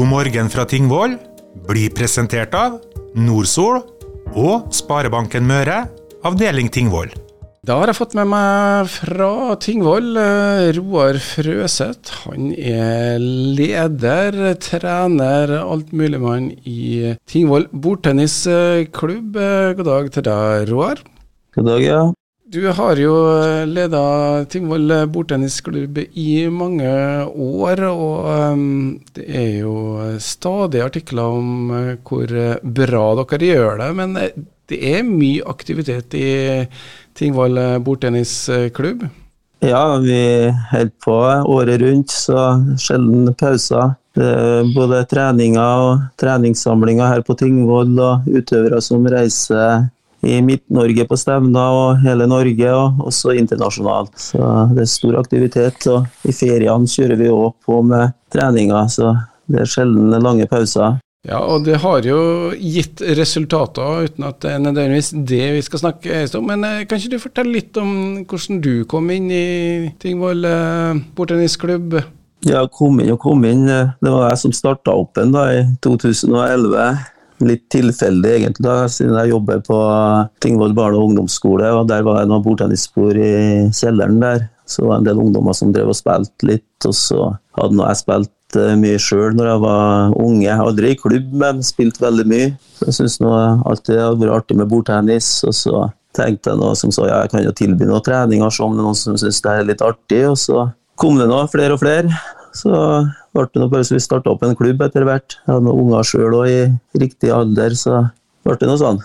God morgen fra Tingvoll blir presentert av Nordsol og Sparebanken Møre, avdeling Tingvoll. Da har jeg fått med meg fra Tingvoll eh, Roar Frøseth. Han er leder, trener, altmuligmann i Tingvoll bordtennisklubb. Eh, God dag til deg, Roar. God dag, ja. Du har jo leda Tingvoll bordtennisklubb i mange år, og um, det er jo stadig artikler om uh, hvor bra dere gjør det. Men det er mye aktivitet i Tingvoll bordtennisklubb? Ja, vi holder på året rundt, så sjelden pauser. Er både treninger og treningssamlinger her på Tingvoll, og utøvere som reiser i Midt-Norge på stevner og hele Norge, og også internasjonalt. Så det er stor aktivitet. Og i feriene kjører vi òg på med treninger, så det er sjelden lange pauser. Ja, og det har jo gitt resultater, uten at det er nødvendigvis det vi skal snakke om. Men eh, kan ikke du fortelle litt om hvordan du kom inn i Tingvoll eh, bordtennisklubb? Ja, kom inn og kom inn. Det var jeg som starta opp den da i 2011 litt tilfeldig, egentlig, da, siden jeg jobber på Tingvoll barne- og ungdomsskole. og Der var det noen bordtennisbord i kjelleren der. Så var det en del ungdommer som drev og spilte litt. Og så hadde nå jeg spilt eh, mye sjøl når jeg var unge. Aldri i klubb, men spilt veldig mye. Så jeg syns alltid det har vært artig med bordtennis. Og så tenkte jeg noe som sa ja, jeg kan jo tilby noe trening, og se om det er noen som syns det er litt artig. Og så kom det nå flere og flere. Så ble det bare så vi starta opp en klubb etter hvert. Jeg hadde noen unger sjøl òg i riktig alder, så ble det noe sånn.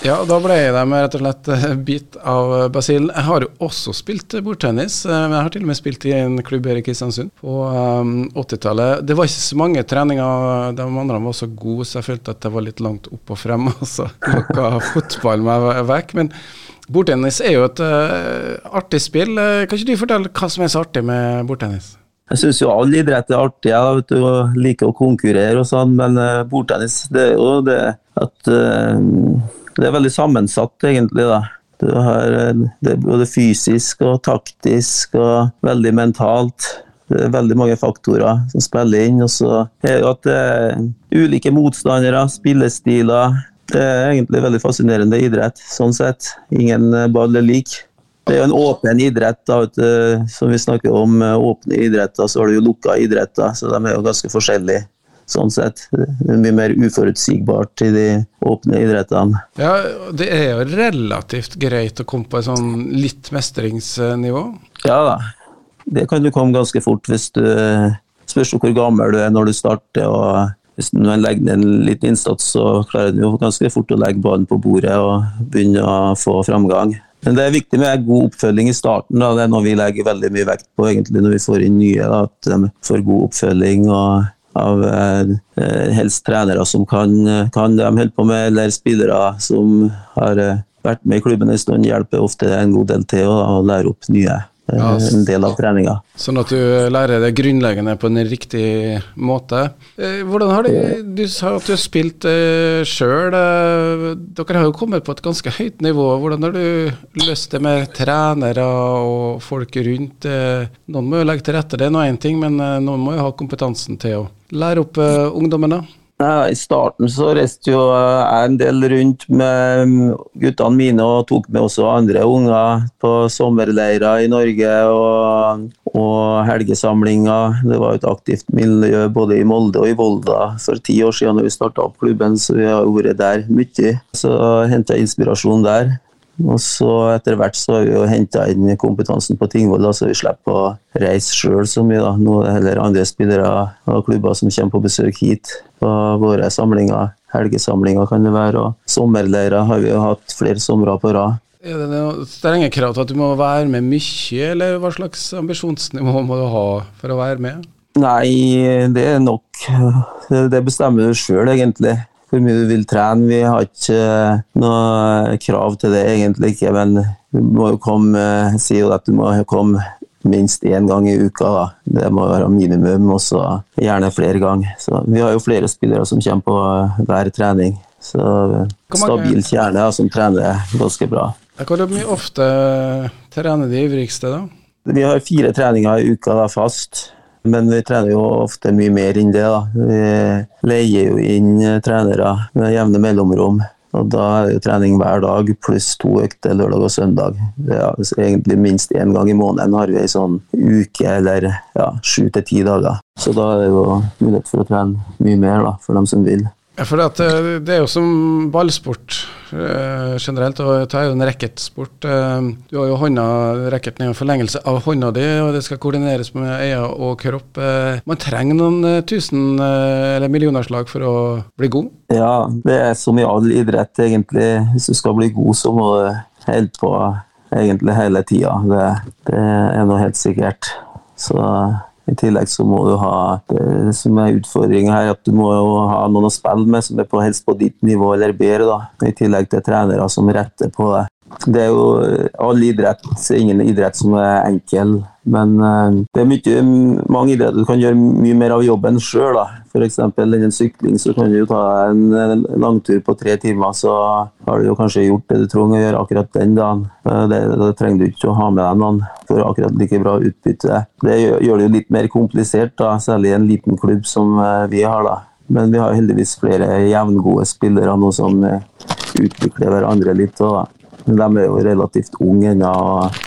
Ja, da ble jeg dem rett og slett bit av basillen. Jeg har jo også spilt bordtennis. Jeg har til og med spilt i en klubb her i Kristiansund på um, 80-tallet. Det var ikke så mange treninger, de andre var så gode, så jeg følte at det var litt langt opp og frem. Og så lokka fotball meg vekk. Men bordtennis er jo et artig spill. Kan ikke du fortelle hva som er så artig med bordtennis? Jeg syns jo all idrett er artig, jeg vet du, liker å konkurrere og sånn, men uh, bordtennis det er jo det at uh, det er veldig sammensatt, egentlig. da. Du har, det er både fysisk og taktisk og veldig mentalt. Det er veldig mange faktorer som spiller inn. Og så er det at det er ulike motstandere, spillestiler. Det er egentlig veldig fascinerende idrett, sånn sett. Ingen ball er lik. Det er jo en åpen idrett, da, som vi snakker om. Åpne idretter, så har du jo lukka idretter, så de er jo ganske forskjellige sånn sett. Det er mye mer uforutsigbart i de åpne idrettene. Ja, det er jo relativt greit å komme på et sånn litt mestringsnivå? Ja da, det kan du komme ganske fort hvis du Spørs hvor gammel du er når du starter. og hvis du legger ned en liten innsats, så klarer du jo ganske fort å legge ballen på bordet og begynne å få framgang. Men det er viktig med god oppfølging i starten. Da. Det er noe vi legger veldig mye vekt på egentlig når vi får inn nye. Da, at de får god oppfølging og av eh, helst trenere som kan, kan det de holder på med, eller spillere som har eh, vært med i klubben en stund, hjelper ofte en god del til å lære opp nye. Eh, ja, en del av treninga. Sånn at du lærer det grunnleggende på en riktig måte. Hvordan har du, du sa at du har spilt sjøl. Dere har jo kommet på et ganske høyt nivå. Hvordan har du løst det med trenere og folk rundt? Noen må jo legge til rette, det er nå én ting, men noen må jo ha kompetansen til å lære opp ungdommene? I starten så reiste jo jeg en del rundt med guttene mine og tok med også andre unger på sommerleirer i Norge og, og helgesamlinger. Det var et aktivt miljø både i Molde og i Volda for ti år siden da vi starta opp klubben, så vi har vært der mye. Så henta jeg inspirasjon der. Og så etter hvert så har vi jo henta inn kompetansen på Tingvoll, så vi slipper å reise sjøl så mye. da. Nå heller andre spillere og klubber som kommer på besøk hit på våre samlinger. Helgesamlinger kan det være, og sommerleirer har vi jo hatt flere somre på rad. Er det noen strenge krav til at du må være med mye, eller hva slags ambisjonsnivå må du ha for å være med? Nei, det er nok Det bestemmer du sjøl, egentlig hvor mye du vil trene. Vi har ikke eh, noe krav til det, egentlig ikke. Men du må jo komme, sier jo at du må komme minst én gang i uka. Da. Det må være minimum, og så gjerne flere ganger. Så vi har jo flere spillere som kommer på hver trening. Så stabil kjerne som trener ganske bra. Hvor mye ofte trener de ivrigste, da? Vi har fire treninger i uka da, fast. Men vi trener jo ofte mye mer enn det. da. Vi leier jo inn trenere med jevne mellomrom. Og Da er det jo trening hver dag, pluss to økter lørdag og søndag. Det er egentlig Minst én gang i måneden har vi ei sånn uke eller sju til ti dager. Så da er det jo mulighet for å trene mye mer da, for dem som vil. Ja, for det, eh, det er jo som ballsport eh, generelt, og det er jo en racketsport. Eh, du har jo hånda, racketen er en forlengelse av hånda di, og det skal koordineres med øyne og kropp. Eh, man trenger noen tusen eller millionerslag for å bli god? Ja, det er som i all idrett, egentlig. Hvis du skal bli god, så må du holde på egentlig hele tida. Det, det er noe helt sikkert. Så i tillegg så må du ha det som er utfordringa her, at du må ha noen å spille med som er på, helst på ditt nivå eller bedre. da, I tillegg til trenere som retter på det. Det er jo all idrett, ingen idrett som er enkel. Men uh, det er mye, mange idretter du kan gjøre mye mer av jobben sjøl. F.eks. innen sykling så kan du jo ta en langtur på tre timer, så har du jo kanskje gjort det du trenger å gjøre akkurat den dagen. Uh, det, trenger du ikke å ha med deg noen for akkurat like bra utbytte. Det gjør, det jo litt mer komplisert, da, særlig i en liten klubb som vi har. da. Men vi har heldigvis flere jevngode spillere nå som utvikler hverandre litt. Og, de er jo relativt unge ennå og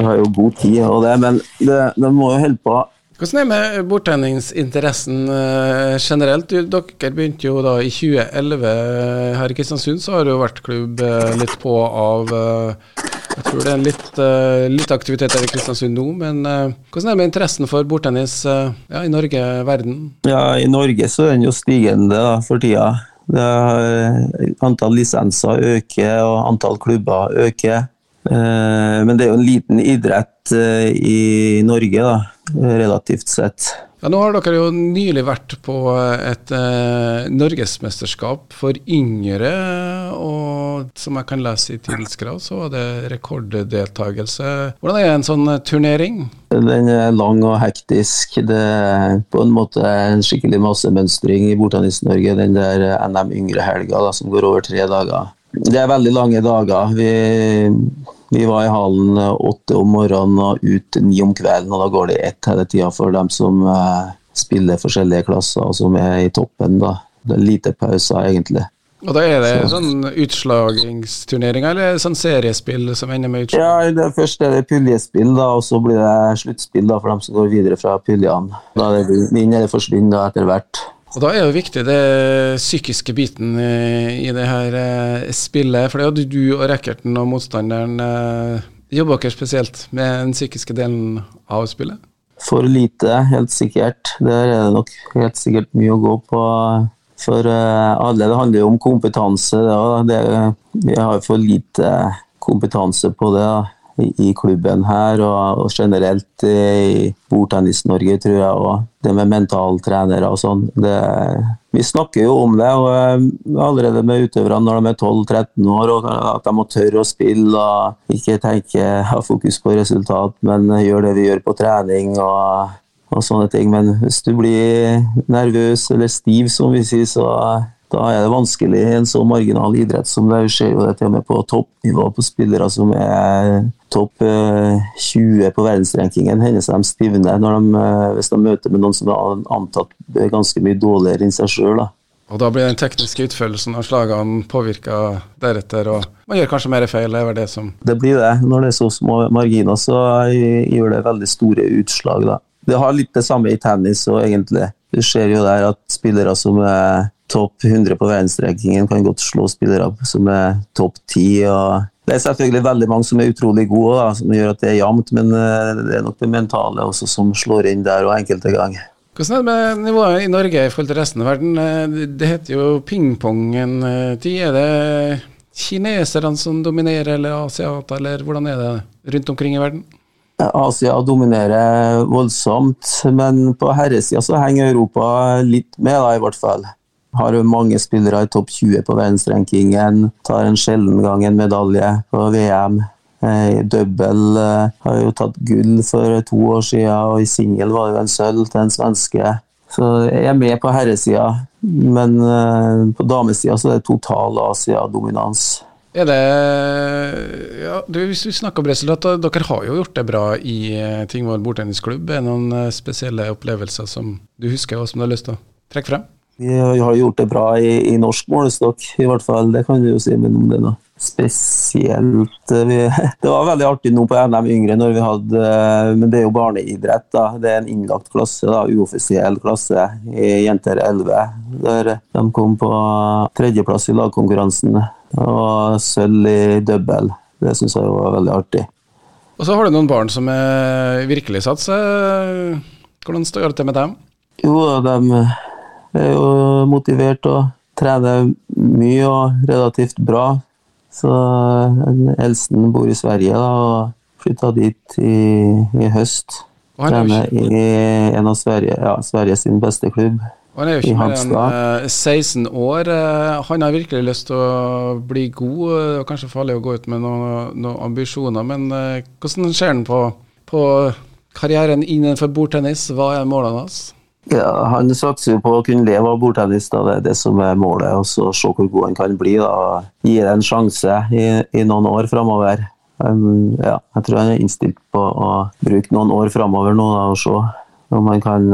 har jo god tid, og det, men de må jo holde på. Hvordan er det med bordtenningsinteressen uh, generelt? Dere begynte jo da i 2011 her i Kristiansund, så har det jo vært klubb uh, litt på av uh, Jeg tror det er litt, litt aktivitet her i Kristiansund nå, men hvordan er det med interessen for bordtennis ja, i Norge, verden? Ja, I Norge så er den jo stigende da, for tida. Er, antall lisenser øker, og antall klubber øker. Eh, men det er jo en liten idrett eh, i Norge, da, relativt sett. Ja, nå har dere jo nylig vært på et eh, norgesmesterskap for yngre, og som jeg kan lese i Tilskrav, så var det rekorddeltakelse. Hvordan er en sånn turnering? Den er lang og hektisk. Det er på en måte en skikkelig massemønstring i Bordtennis-Norge, den der NM yngre-helga som går over tre dager. Det er veldig lange dager. Vi vi var i hallen eh, åtte om morgenen og ut ni om kvelden, og da går det ett hele tida for dem som eh, spiller forskjellige klasser og som er i toppen. da. Det er lite pauser, egentlig. Og da er det så. sånn utslagingsturneringer, eller sånn seriespill som ender med utslag? Ja, det Først er det puljespill, da, og så blir det sluttspill da, for dem som går videre fra puljene. Da er det vinn eller forsvinn etter hvert. Og Da er jo viktig det psykiske biten i det her eh, spillet. For det hadde du og rackerten og motstanderen eh, jobber dere spesielt med den psykiske delen av spillet? For lite, helt sikkert. Der er det nok helt sikkert mye å gå på for eh, alle. Det handler jo om kompetanse. Det, vi har for lite kompetanse på det. Da i klubben her og, generelt i Bordtennis-Norge, tror jeg. Og det med mentaltrenere og sånn. Vi snakker jo om det og eh, allerede med utøverne når de er 12-13 år, og at de må tørre å spille og ikke tenke ha fokus på resultat, men gjøre det vi gjør på trening. og og sånne ting, Men hvis du blir nervøs eller stiv, som vi sier, så da er det vanskelig i en så marginal idrett som det skjer jo det til og med på toppnivå på spillere som er topp 20 eh, på verdensrankingen. Hender de stivner de, eh, hvis de møter med noen som er antatt ganske mye dårligere enn seg sjøl. Og da blir den tekniske utførelsen av slagene påvirka deretter, og man gjør kanskje mer feil? Det det som Det blir det. Når det er så små marginer, så gjør det veldig store utslag, da. Det har litt det samme i tennis og egentlig. Du ser jo der at spillere som er topp 100 på verdensrankingen kan godt slå spillere som er topp 10. det er selvfølgelig veldig mange som er utrolig gode, da, som gjør at det er jevnt, men eh, det er nok det mentale også som slår inn der og enkelte ganger. Hvordan er det med nivået i Norge i forhold til resten av verden? Eh, det heter jo pingpong en eh, tid. Er det kineserne som dominerer, eller asiater, eller hvordan er det rundt omkring i verden? Asia dominerer voldsomt, men på herresida så henger Europa litt med, da, i hvert fall. Har jo mange spillere i topp 20 på verdensrankingen. Tar en sjelden gang en medalje på VM. I double eh, har jo tatt gull for to år siden, og i singel var det jo en sølv til en svenske. Så jeg er med på herresida, men eh, på damesida så er det total Asia-dominans. Er det ja, du, Hvis vi snakker om resultat, dere har jo gjort det bra i eh, Tingvoll bordtennisklubb. Er det noen eh, spesielle opplevelser som du husker, og som du har lyst til å trekke frem? Vi har gjort det bra i, i norsk målestokk, i hvert fall. Det kan du jo si. Men om det er noe spesielt vi, Det var veldig artig nå på NM yngre, når vi hadde Men det er jo barneidrett. da. Det er en innlagt klasse, da, uoffisiell klasse, i jenter 11. Der de kom på tredjeplass i lagkonkurransen og sølv i double. Det syns jeg var veldig artig. Og så har du noen barn som er virkelig satser. Hvordan står det til med dem? Jo, de er jo motivert og trener mye og relativt bra. Så Elsen bor i Sverige da, og flytta dit i, i høst. Trener i en av Sverige, ja, Sveriges beste klubb. Han er jo ikke mer enn 16 eh, år. Eh, han har virkelig lyst til å bli god, kanskje farlig å gå ut med noen, noen ambisjoner. Men hvordan ser han på, på karrieren innenfor bordtennis? Hva er målene hans? Ja, Han satser jo på å kunne leve av bordtennis. Da. Det er det som er målet. og så Se hvor god han kan bli. da. Gi det en sjanse i, i noen år framover. Um, ja, jeg tror han er innstilt på å bruke noen år framover nå da, og se om han kan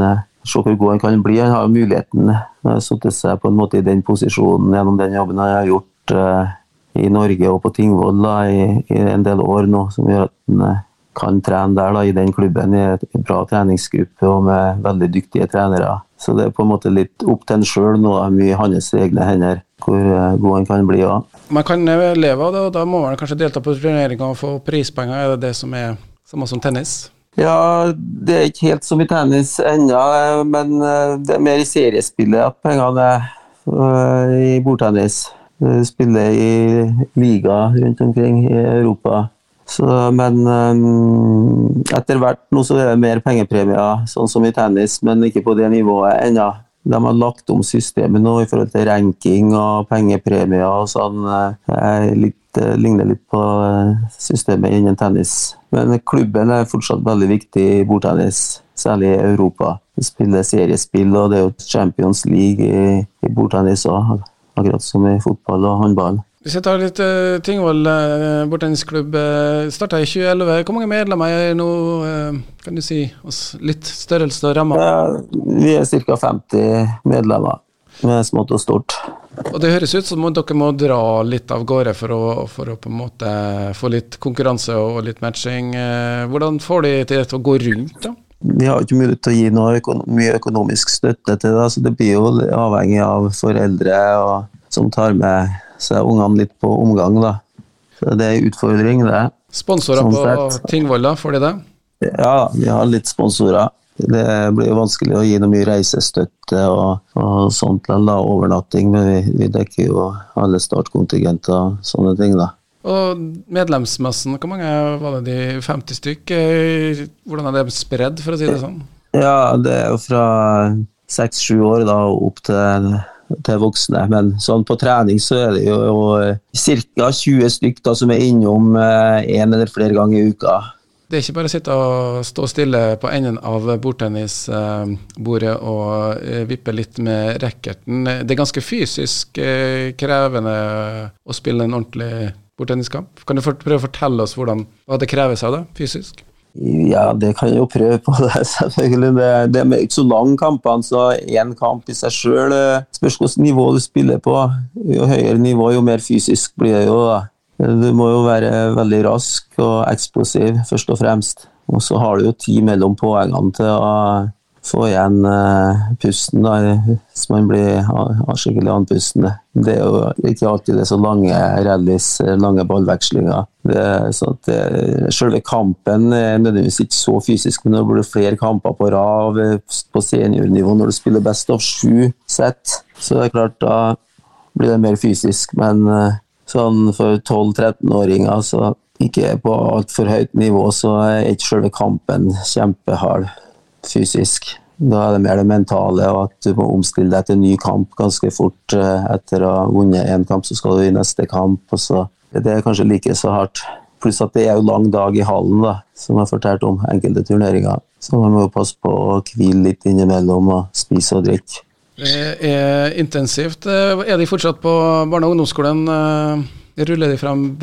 se hvor god han kan bli. Han har muligheten Han å satt seg på en måte i den posisjonen gjennom den jobben han har gjort uh, i Norge og på Tingvoll i, i, en del år nå, som gjør at han uh, kan trene der da, i den klubben i en bra treningsgruppe og med veldig dyktige trenere. Så det er på en måte litt opp til en sjøl nå, mye hans egne hender, hvor uh, god han kan bli. Ja. Man kan leve av det, og da må man kanskje delta på turneringer og få prispenger. Er det det som er samme som tennis? Ja, det er ikke helt som i tennis ennå, men eh, det er mer i seriespillet at pengene er eh, i bordtennis. Spiller i liga rundt omkring i Europa. Så, men um, etter hvert nå så er det mer pengepremier, sånn som i tennis, men ikke på det nivået ennå. De har lagt om systemet nå i forhold til ranking og pengepremier og sånn. Litt, ligner litt på systemet innen tennis. Men klubben er fortsatt veldig viktig i bordtennis, særlig i Europa. Vi spiller seriespill, og det er jo Champions League i, i bordtennis òg. Akkurat som i fotball og håndball. Hvis jeg tar litt uh, Tingvoll uh, bordtennisklubb, uh, starta i 2011. Hvor mange medlemmer er nå? Uh, kan du si oss litt størrelse og rammer? vi er ca. 50 medlemmer, med smått og stort. Og Det høres ut som om dere må dra litt av gårde for å, for å på en måte få litt konkurranse og litt matching. Eh, hvordan får de til å gå rundt? da? Vi har ikke mulighet til å gi noe økonom mye økonomisk støtte til det, så det blir jo avhengig av foreldre og, som tar med seg ungene litt på omgang. da. Så Det er en utfordring, det. Sponsorer sånn på Tingvoll, får de det? Ja, vi har litt sponsorer. Det blir jo vanskelig å gi noe mye reisestøtte og, og sånt da, overnatting, men vi, vi, dekker jo alle startkontingenter og sånne ting, da. Og medlemsmassen, hvor mange var det de 50 stykk? Hvordan er det spredd, for å si det sånn? Ja, det er jo fra seks-sju år da opp til, til voksne. Men sånn på trening så er det jo, ca. 20 stykker som er innom én eh, eller flere ganger i uka. Det er ikke bare å sitte og stå stille på enden av bordtennisbordet og eh, vippe litt med racketen. Det er ganske fysisk eh, krevende å spille en ordentlig bordtenniskamp. Kan du prøve å fortelle oss hvordan, hva det krever av da, fysisk? Ja, det kan jeg jo prøve på, det, selvfølgelig. Det, det er ikke så lange kampene, så én kamp i seg sjøl eh, spørs hvilket nivå du spiller på. Jo høyere nivå, jo mer fysisk blir det jo. da. Du må jo være veldig rask og eksplosiv, først og fremst. Og så har du jo tid mellom poengene til å få igjen uh, pusten da, hvis man blir skikkelig andpusten. Det er jo ikke alltid det er så lange rallys, lange ballvekslinger. Så at selve kampen er nødvendigvis ikke så fysisk, men når det blir flere kamper på rad på seniornivå, når du spiller best av sju sett, så er det klart da blir det mer fysisk. Men uh, sånn for 12-13-åringer så ikke på altfor høyt nivå, så er ikke selve kampen kjempehard fysisk. Da er det mer det mentale, og at du må omstille deg til en ny kamp ganske fort. Eh, etter å ha vunnet én kamp, så skal du i neste kamp. og så Det er kanskje like så hardt. Pluss at det er jo lang dag i hallen, da, som jeg har fortalt om enkelte turneringer. Så man må passe på å hvile litt innimellom og spise og drikke. Det er intensivt. Er de fortsatt på barne- og ungdomsskolen, eh, Ruller de frem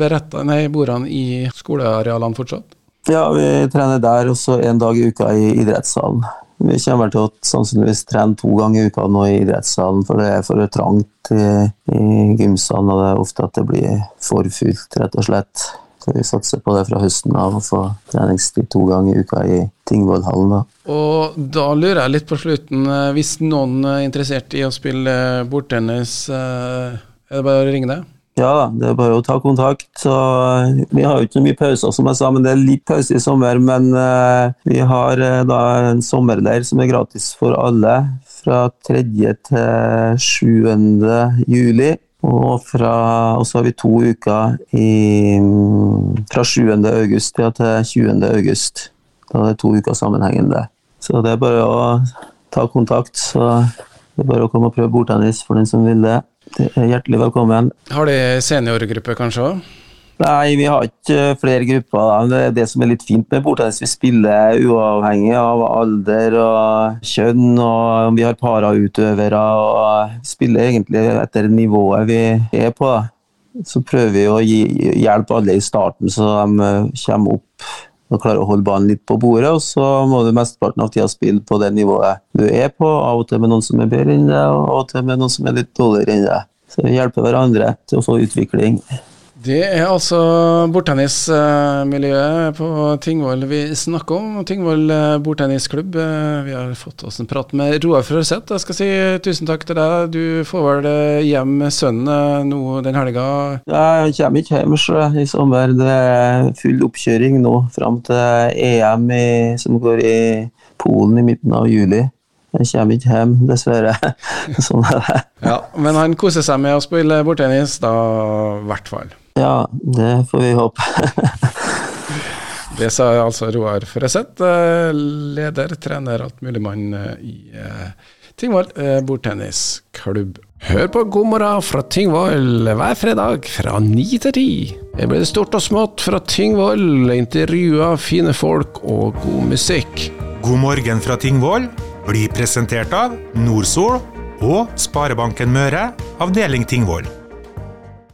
nei, bordene i skolearealene fortsatt? Ja, vi trener der, og så en dag i uka i idrettssalen. Vi kommer til å sannsynligvis trene to ganger i uka nå i idrettssalen, for det er for trangt i, i gymsalen, og det er ofte at det blir for fullt, rett og slett. Så vi satser på det fra høsten av å få treningstid to ganger i uka i Tingvollhallen. da. Og da lurer jeg litt på slutten, eh, hvis noen er interessert i å spille bordtennis, eh, er det bare å ringe deg? Ja da, det er bare å ta kontakt. Så eh, vi har jo ikke mye pauser, som jeg sa, men det er litt pause i sommer. Men uh, vi har uh, da en sommerleir som er gratis for alle fra 3. til 7. juli. Og, fra, og så har vi to uker i, fra 7. august ja, til 20. august. Da er det to uker sammenhengende. Så det er bare å ta kontakt. Så det er bare å komme og prøve bordtennis for den som vil det. Er hjertelig velkommen. Har de seniorgruppe kanskje òg? Nei, vi har ikke flere grupper. Det er det som er litt fint med bordtennis. Vi spiller uavhengig av alder og kjønn, og vi har parautøvere. og spiller egentlig etter nivået vi er på. Så prøver vi å gi hjelp alle i starten, så de kommer opp og klarer å holde ballen litt på bordet. Og så må du mesteparten av tida spille på det nivået du er på, av og til med noen som er bedre enn deg, og av og til med noen som er litt dårligere enn deg. Så vi hjelper hverandre til å få utvikling. Det er altså bordtennismiljøet på Tingvoll vi snakker om. Tingvoll bordtennisklubb. Vi har fått oss en prat med Roar Frøseth. Jeg skal si tusen takk til deg. Du får vel hjem med sønnen nå den helga? Jeg kommer ikke hjem i sommer. Det er full oppkjøring nå fram til EM i, som går i Polen i midten av juli. Jeg kommer ikke hjem, dessverre. sånn er det. Ja, Men han koser seg med å spille bordtennis, da i hvert fall. Ja, det får vi håpe. det sa altså Roar Freseth leder, trener, alt mulig mann i Tingvoll bordtennisklubb. Hør på God morgen fra Tingvoll hver fredag fra ni til ti. Her blir det stort og smått fra Tingvoll, intervjuer, fine folk og god musikk. God morgen fra Tingvoll blir presentert av Nordsol og Sparebanken Møre, avdeling Tingvoll.